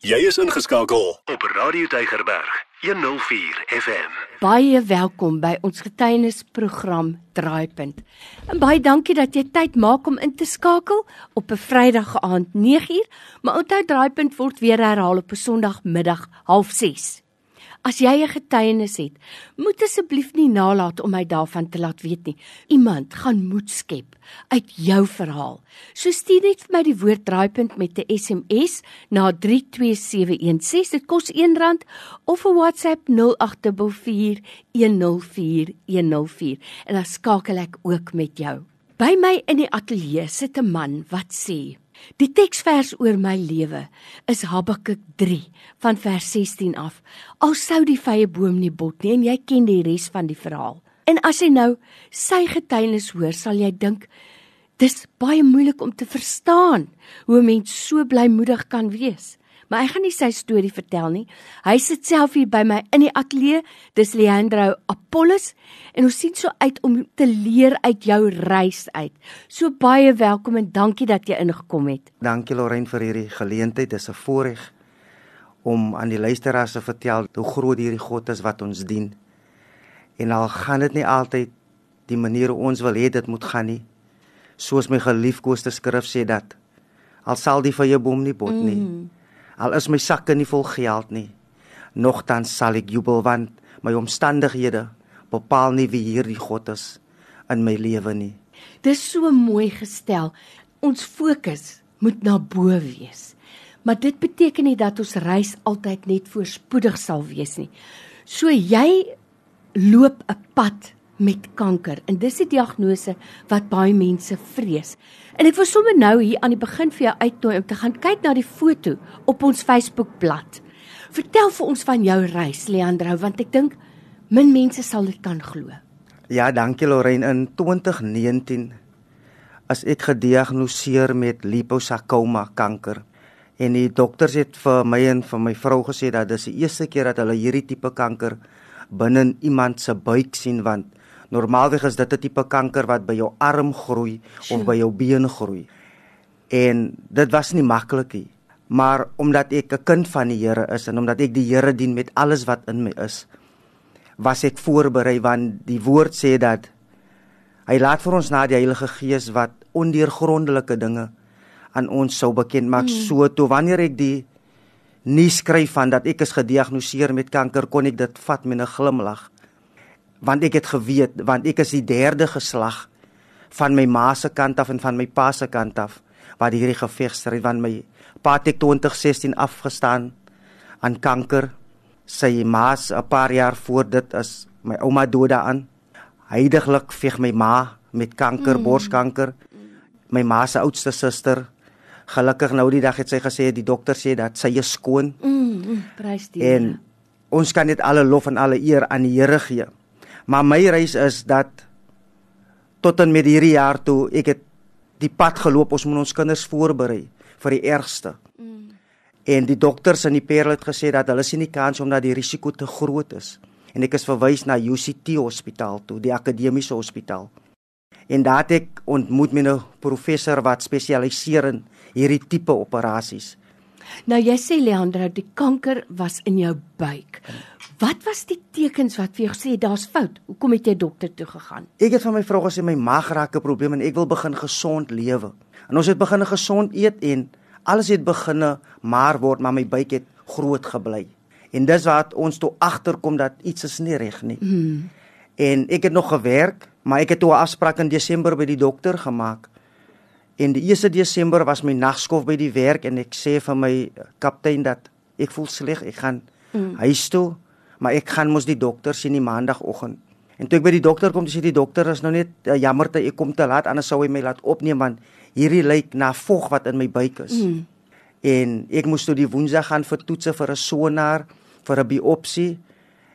Jy is ingeskakel op Radio Deigerberg 104 FM. Baie welkom by ons getuienisprogram Draaipunt. En baie dankie dat jy tyd maak om in te skakel op 'n Vrydag aand 9uur, maar onthou Draaipunt word weer herhaal op 'n Sondagmiddag 06:30. As jy 'n getuienis het, moet asseblief nie nalat om my daarvan te laat weet nie. Iemand gaan moed skep uit jou verhaal. So stuur net vir my die woord draaipunt met 'n SMS na 32716. Dit kos R1 of 'n WhatsApp 0844104104 en dan skakel ek ook met jou. By my in die ateljee sit 'n man wat sê Die teksvers oor my lewe is Habakuk 3 van vers 16 af. Al sou die vye boom nie bot nie en jy ken die res van die verhaal. En as jy nou sy getuienis hoor, sal jy dink dis baie moeilik om te verstaan hoe 'n mens so blymoedig kan wees maar hy gaan nie sy storie vertel nie. Hy sit self hier by my in die ateljee. Dis Leandro Apollos en ons sien so uit om te leer uit jou reis uit. So baie welkom en dankie dat jy ingekom het. Dankie Lorraine vir hierdie geleentheid. Dis 'n voorreg om aan die luisteraars te vertel hoe groot hierdie God is wat ons dien. En al gaan dit nie altyd die manier hoe ons wil hê dit moet gaan nie. Soos my geliefkoeste skrif sê dat al sal die vye boom nie bot nie. Mm. Al is my sakke nie vol geld nie, nogtans sal ek jubel want my omstandighede bepaal nie wie hierdie God is in my lewe nie. Dis so mooi gestel. Ons fokus moet na bo wees. Maar dit beteken nie dat ons reis altyd net voorspoedig sal wees nie. So jy loop 'n pad met kanker en dis die diagnose wat baie mense vrees. En ek wil sommer nou hier aan die begin vir jou uitnooi om te gaan kyk na die foto op ons Facebookblad. Vertel vir ons van jou reis, Leandro, want ek dink min mense sal dit kan glo. Ja, dankie Lorraine. In 2019 as ek gediagnoseer met liposarcoma kanker en die dokters het vir my en vir my vrou gesê dat dis die eerste keer dat hulle hierdie tipe kanker binne iemand se buik sien want Normaalweg is dit 'n tipe kanker wat by jou arm groei of by jou been groei. En dit was nie maklik nie. Maar omdat ek 'n kind van die Here is en omdat ek die Here dien met alles wat in my is, was ek voorberei want die woord sê dat hy laat vir ons na die Heilige Gees wat ondeurgrondelike dinge aan ons sou bekend maak. Hmm. So toe wanneer ek die nuus skryf van dat ek is gediagnoseer met kanker, kon ek dit vat met 'n glimlag want ek het geweet want ek is die derde geslag van my ma se kant af en van my pa se kant af wat hierdie geveg stry want my pa het 2016 afgestaan aan kanker. Sy ma se 'n paar jaar voor dit is my ouma dood daaraan. Heidaglik veg my ma met kanker mm. borskanker. My ma se oudste suster gelukkig nou die dag het sy gesê die dokter sê dat sy is skoon. Mm, mm, prys die en ons kan net alle lof en alle eer aan die Here gee Maar my reis is dat tot en met hierdie jaar toe ek het die pad geloop ons moet ons kinders voorberei vir die ergste. Mm. En die dokters in die Parel het gesê dat hulle sien nie kans omdat die risiko te groot is. En ek is verwys na UCT hospitaal toe, die akademiese hospitaal. En daar het ek ontmoet met 'n professor wat spesialiseer in hierdie tipe operasies. Nou jy sê Leandro, die kanker was in jou buik. Wat was die tekens wat vir jou sê daar's fout? Hoekom het jy dokter toe gegaan? Ek het van my vrou gesê my maag raak 'n probleem en ek wil begin gesond lewe. En ons het begin gesond eet en alles het begin maar word, maar my buik het groot gebly. En dis wat ons toe agterkom dat iets is nie reg nie. Hmm. En ek het nog gewerk, maar ek het toe 'n afspraak in Desember by die dokter gemaak. En die 1 Desember was my nagskof by die werk en ek sê vir my kaptein dat ek voel sleg, ek gaan mm. huis toe, maar ek gaan mos die dokter sien die maandagooggend. En toe ek by die dokter kom, sê die dokter is nou net uh, jammer dat ek kom te laat, anders sou hy my laat opneem want hierdie lyk na vog wat in my buik is. Mm. En ek moes toe die woensdag gaan vir toetse vir 'n sonaar, vir 'n biopsie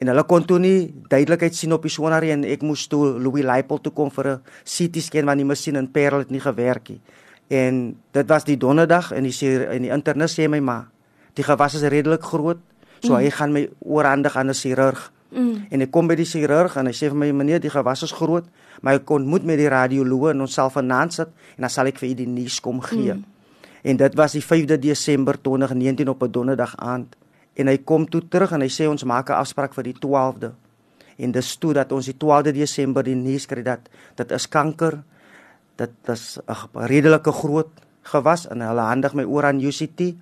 en hulle kon toe nie duidelikheid sien op die sonar en ek moes toe Louis Leipel toe kom vir 'n CT scan want die masjien in Parel het nie gewerk nie. En dit was die donderdag en die en die internis sê my ma, die gewas is redelik groot, so mm. hy gaan my oorhandig aan 'n chirurg. Mm. En ek kom by die chirurg en hy sê vir my meneer, die gewas is groot, maar ek kon moet met die radioloog en ons self vanaand sit en dan sal ek vir u die nuus kom gee. Mm. En dit was die 5de Desember 2019 op 'n donderdag aand. En hy kom toe terug en hy sê ons maak 'n afspraak vir die 12de. En dis toe dat ons die 12de Desember die nuus kry dat dit is kanker. Dit is 'n redelike groot gewas en hulle handig my oor aan UCT.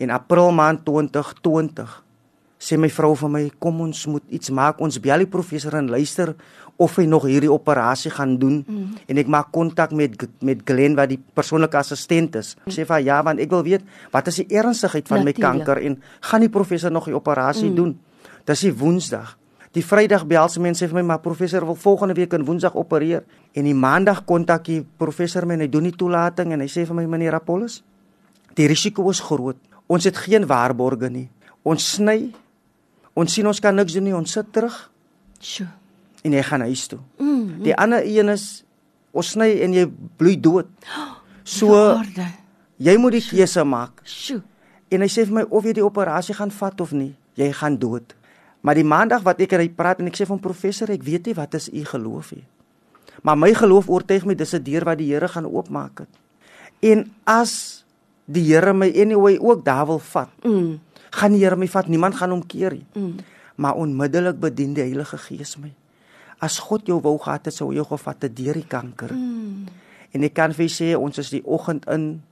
In April maand 2020 sê my vrou vir my kom ons moet iets maak ons bel die professor en luister of hy nog hierdie operasie gaan doen mm. en ek maak kontak met met Glen wat die persoonlike assistent is mm. sê vir ja want ek wil weet wat is die ernstigheid van Natuurlijk. my kanker en gaan die professor nog die operasie mm. doen dis die woensdag die vrydag bel se mense vir my maar professor wil volgende week in woensdag opereer en die maandag kontak die professor my en hy doen die toelating en hy sê vir my meneer Apollos die risiko is groot ons het geen waarborge nie ons sny Ons sien ons kan niks doen nie, ons sit terug. Sjoe. En jy gaan huis toe. Mm, mm. Die ander een is ons sny en jy bloei dood. So Waarde. jy moet die keuse maak. Sjoe. En hy sê vir my of jy die operasie gaan vat of nie, jy gaan dood. Maar die maandag wat ek en hy praat en ek sê van professor, ek weet nie wat is u geloof nie. Maar my geloof oortuig my dis 'n deur wat die Here gaan oopmaak het. En as die Here my anyway ook daar wil vat. Mm gaan die Here my vat, niemand gaan hom keer nie. Mm. Maar onmiddellik bedien die Heilige Gees my. As God jou wou gehad het, sou hy jou gevat het deur die kanker. Mm. En ek kan vir sê ons is die oggend in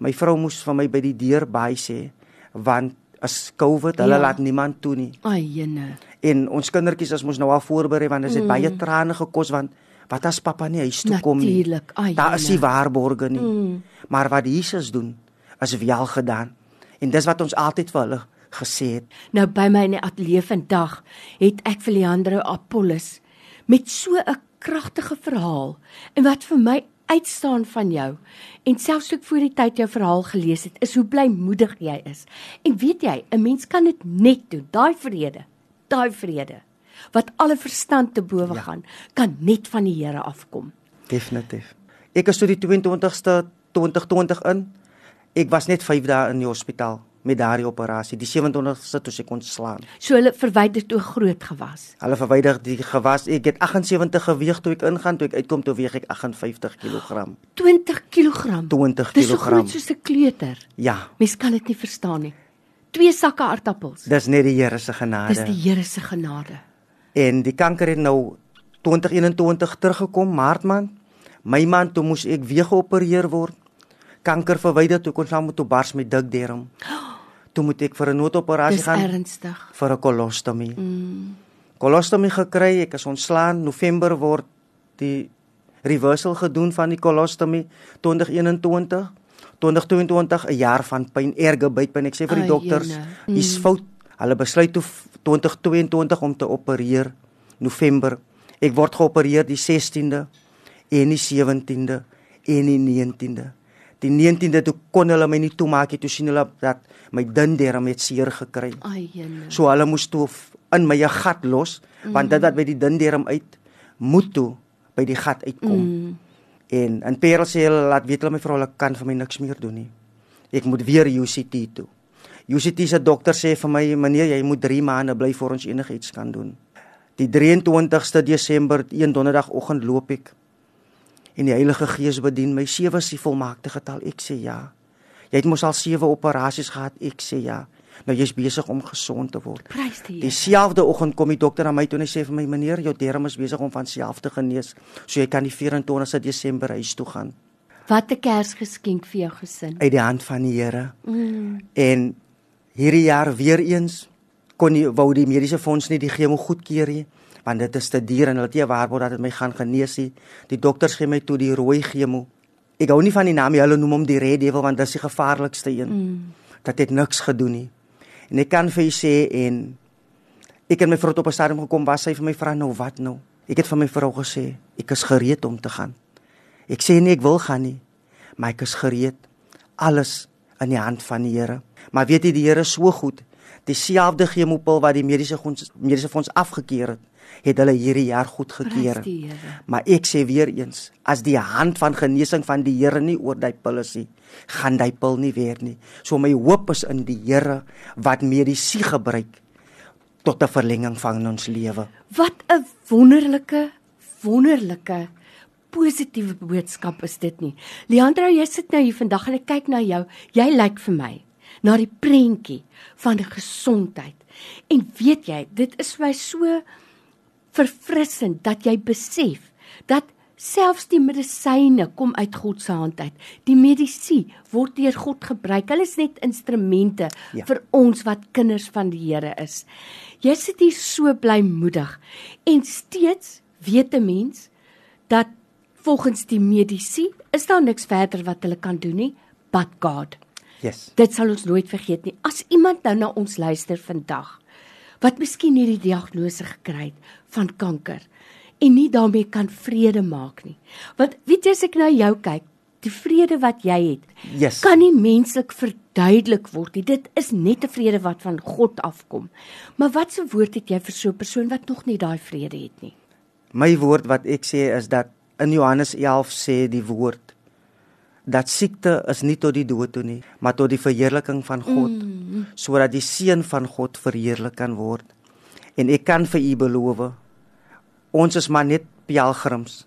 my vrou moes vir my by die deur by sê want as COVID, hulle ja. laat niemand toe nie. Ai jene. En ons kindertjies as ons nou al voorberei want dit het mm. baie trane gekos want wat as pappa nie huis toe kom nie. Natuurlik. Daar is die waarborge nie. Mm. Maar wat Jesus doen is wel gedaan. En dis wat ons altyd vir hulle gesê het. Nou by my in die ateljee vandag het ek vir Leandro Apollos met so 'n kragtige verhaal en wat vir my uitstaan van jou en selfs ek voor die tyd jou verhaal gelees het is hoe blymoedig jy is. En weet jy, 'n mens kan dit net doen, daai vrede, daai vrede wat alle verstand te bowe ja. gaan, kan net van die Here afkom. Definitief. Ek is tot die 22ste 2020 in Ek was net 5 dae in die hospitaal met daardie operasie. Die 27ste toe ek kon slaan. So hulle verwyder toe groot gewas. Hulle verwyder die gewas. Ek het 78 geweg toe ek ingaan, toe ek uitkom toe weeg ek 58 kg. 20 kg. 20 kg. Dis so groot soos 'n kleuter. Ja. Mens kan dit nie verstaan nie. Twee sakke aardappels. Dis net die Here se genade. Dis die Here se genade. En die kanker het nou 2021 teruggekom, Maart maand. My maand toe moes ek weer geopereer word kanker verwyder toe kon saam met toe bars met dik derm. Toe moet ek vir 'n noodoperasie gaan. Dis ernstig. Vir 'n kolostomie. Mm. Kolostomie gekry, ek is ontslaan. November word die reversal gedoen van die kolostomie 2021. 2022 'n jaar van pyn, erge bytpyn. Ek sê vir die dokters, dis mm. fout. Hulle besluit toe 2022 om te opereer November. Ek word geopereer die 16de en die 17de en die 19de die 19de toe kon hulle my nie toemaak nie toe sien hulle dat my dinderm het seer gekry. Ai jene. So hulle moes toe in my 'n gat los mm. want dit wat by die dinderm uit moet toe by die gat uitkom. Mm. En en Perel sê hulle laat weet hulle my vrou hulle kan vir my niks meer doen nie. Ek moet weer UCT toe. UCT se dokter sê vir my meneer jy moet 3 maande bly voor ons enigiets kan doen. Die 23ste Desember, een donderdagoggend loop ek en die Heilige Gees bedien my. Sewe is die volmaakte getal. Ek sê ja. Jy het mos al sewe operasies gehad. Ek sê ja. Nou jy's besig om gesond te word. Prys die Here. Dieselfde oggend kom die dokter na my toe en hy sê vir my: "Meneer, jou darm is besig om van self te genees. So jy kan die 24ste Desember huis toe gaan." Wat 'n Kersgeskenk vir jou gesin. Uit die hand van die Here. Mm. En hierdie jaar weer eens kon nie wou die mediese fonds nie die chemo goedkeur nie want dit is te duur en hulle het nie waarborg dat dit my gaan genees nie. Die dokters gee my toe die rooi chemo. Ek hou nie van die naam nie, hulle noem hom die red devil want dit is die gevaarlikste een. Mm. Dat het niks gedoen nie. En ek kan vir u sê en ek het my vrou op 'n stadium gekom waar sy vir my vra nou wat nou. Ek het vir my vrou gesê ek is gereed om te gaan. Ek sê nie ek wil gaan nie, maar ek is gereed. Alles in die hand van die Here. Maar weet jy die Here so goed. Dieselfde chemopil wat die mediese fonds mediese fonds afgekeur het, het hulle hierdie jaar goed gekeer. Maar ek sê weer eens, as die hand van genesing van die Here nie oor daai pil is nie, gaan daai pil nie weer nie. So my hoop is in die Here wat mediese gebruik tot 'n verlenging van ons lewe. Wat 'n wonderlike wonderlike positiewe boodskap is dit nie. Leandro, jy sit nou hier vandag en ek kyk na jou. Jy lyk vir my na die prentjie van gesondheid. En weet jy, dit is vir my so verfrissend dat jy besef dat selfs die medisyne kom uit God se hand uit. Die medisyne word deur God gebruik. Hulle is net instrumente ja. vir ons wat kinders van die Here is. Jy sit hier so blymoedig en steeds weet 'n mens dat volgens die medisyne is daar niks verder wat hulle kan doen nie, but God. Yes. Dit sal ons nooit vergeet nie. As iemand nou na ons luister vandag wat miskien hierdie diagnose gekry het van kanker en nie daarmee kan vrede maak nie. Want weet jy as ek nou jou kyk, die vrede wat jy het, yes. kan nie menslik verduidelik word nie. Dit is net 'n vrede wat van God afkom. Maar wat se woord het jy vir so 'n persoon wat nog nie daai vrede het nie? My woord wat ek sê is dat in Johannes 11 sê die woord dat siekte is nie tot die dood toe nie, maar tot die verheerliking van God, mm. sodat die seun van God verheerlik kan word. En ek kan vir u beloof ons is maar net pelgrims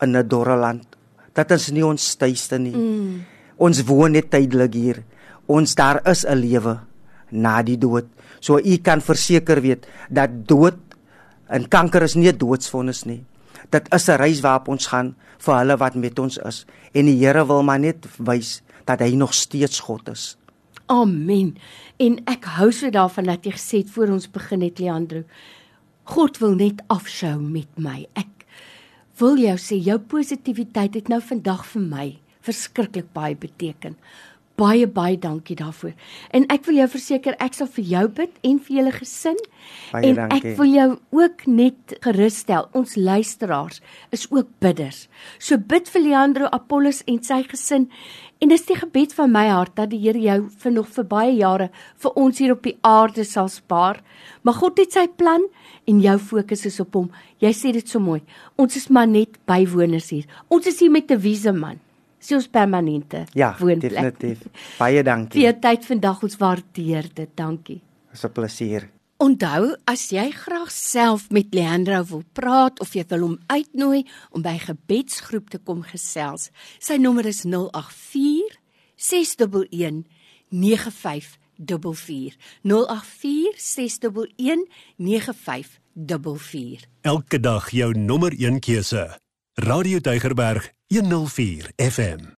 in 'n dorre land. Dat is nie ons tuiste nie. Mm. Ons woon net tydelik hier. Ons daar is 'n lewe na die dood. So u kan verseker weet dat dood en kanker is nie 'n doodsvonnis nie. Dit is 'n reis waarop ons gaan vir hulle wat met ons is en die Here wil maar net wys dat hy nog steeds God is. Amen. En ek hou so daarvan dat jy gesê het voor ons begin het Leandro. God wil net afskou met my. Ek wil jou sê jou positiwiteit het nou vandag vir my verskriklik baie beteken. Baie baie dankie daarvoor. En ek wil jou verseker ek sal vir jou bid en vir julle gesin. Baie en dankie. ek wil jou ook net gerusstel. Ons luisteraars is ook bidders. So bid vir Leandro Apollos en sy gesin. En dis die gebed van my hart dat die Here jou vir nog vir baie jare vir ons hier op die aarde sal spaar. Maar God het sy plan en jou fokus is op hom. Jy sê dit so mooi. Ons is maar net bywoners hier. Ons is hier met 'n wiese man. Dis ons permanente ja, woonplek. definitief. Baie dankie. Vir jou tyd vandag ons waardeer dit. Dankie. Dis 'n plesier. Onthou, as jy graag self met Leandro wil praat of jy wil hom uitnooi om by gebedsgroep te kom gesels, sy nommer is 084 611 95 084 611 Elke dag jou nommer 1 keuse. Radio Deugerberg 104 FM.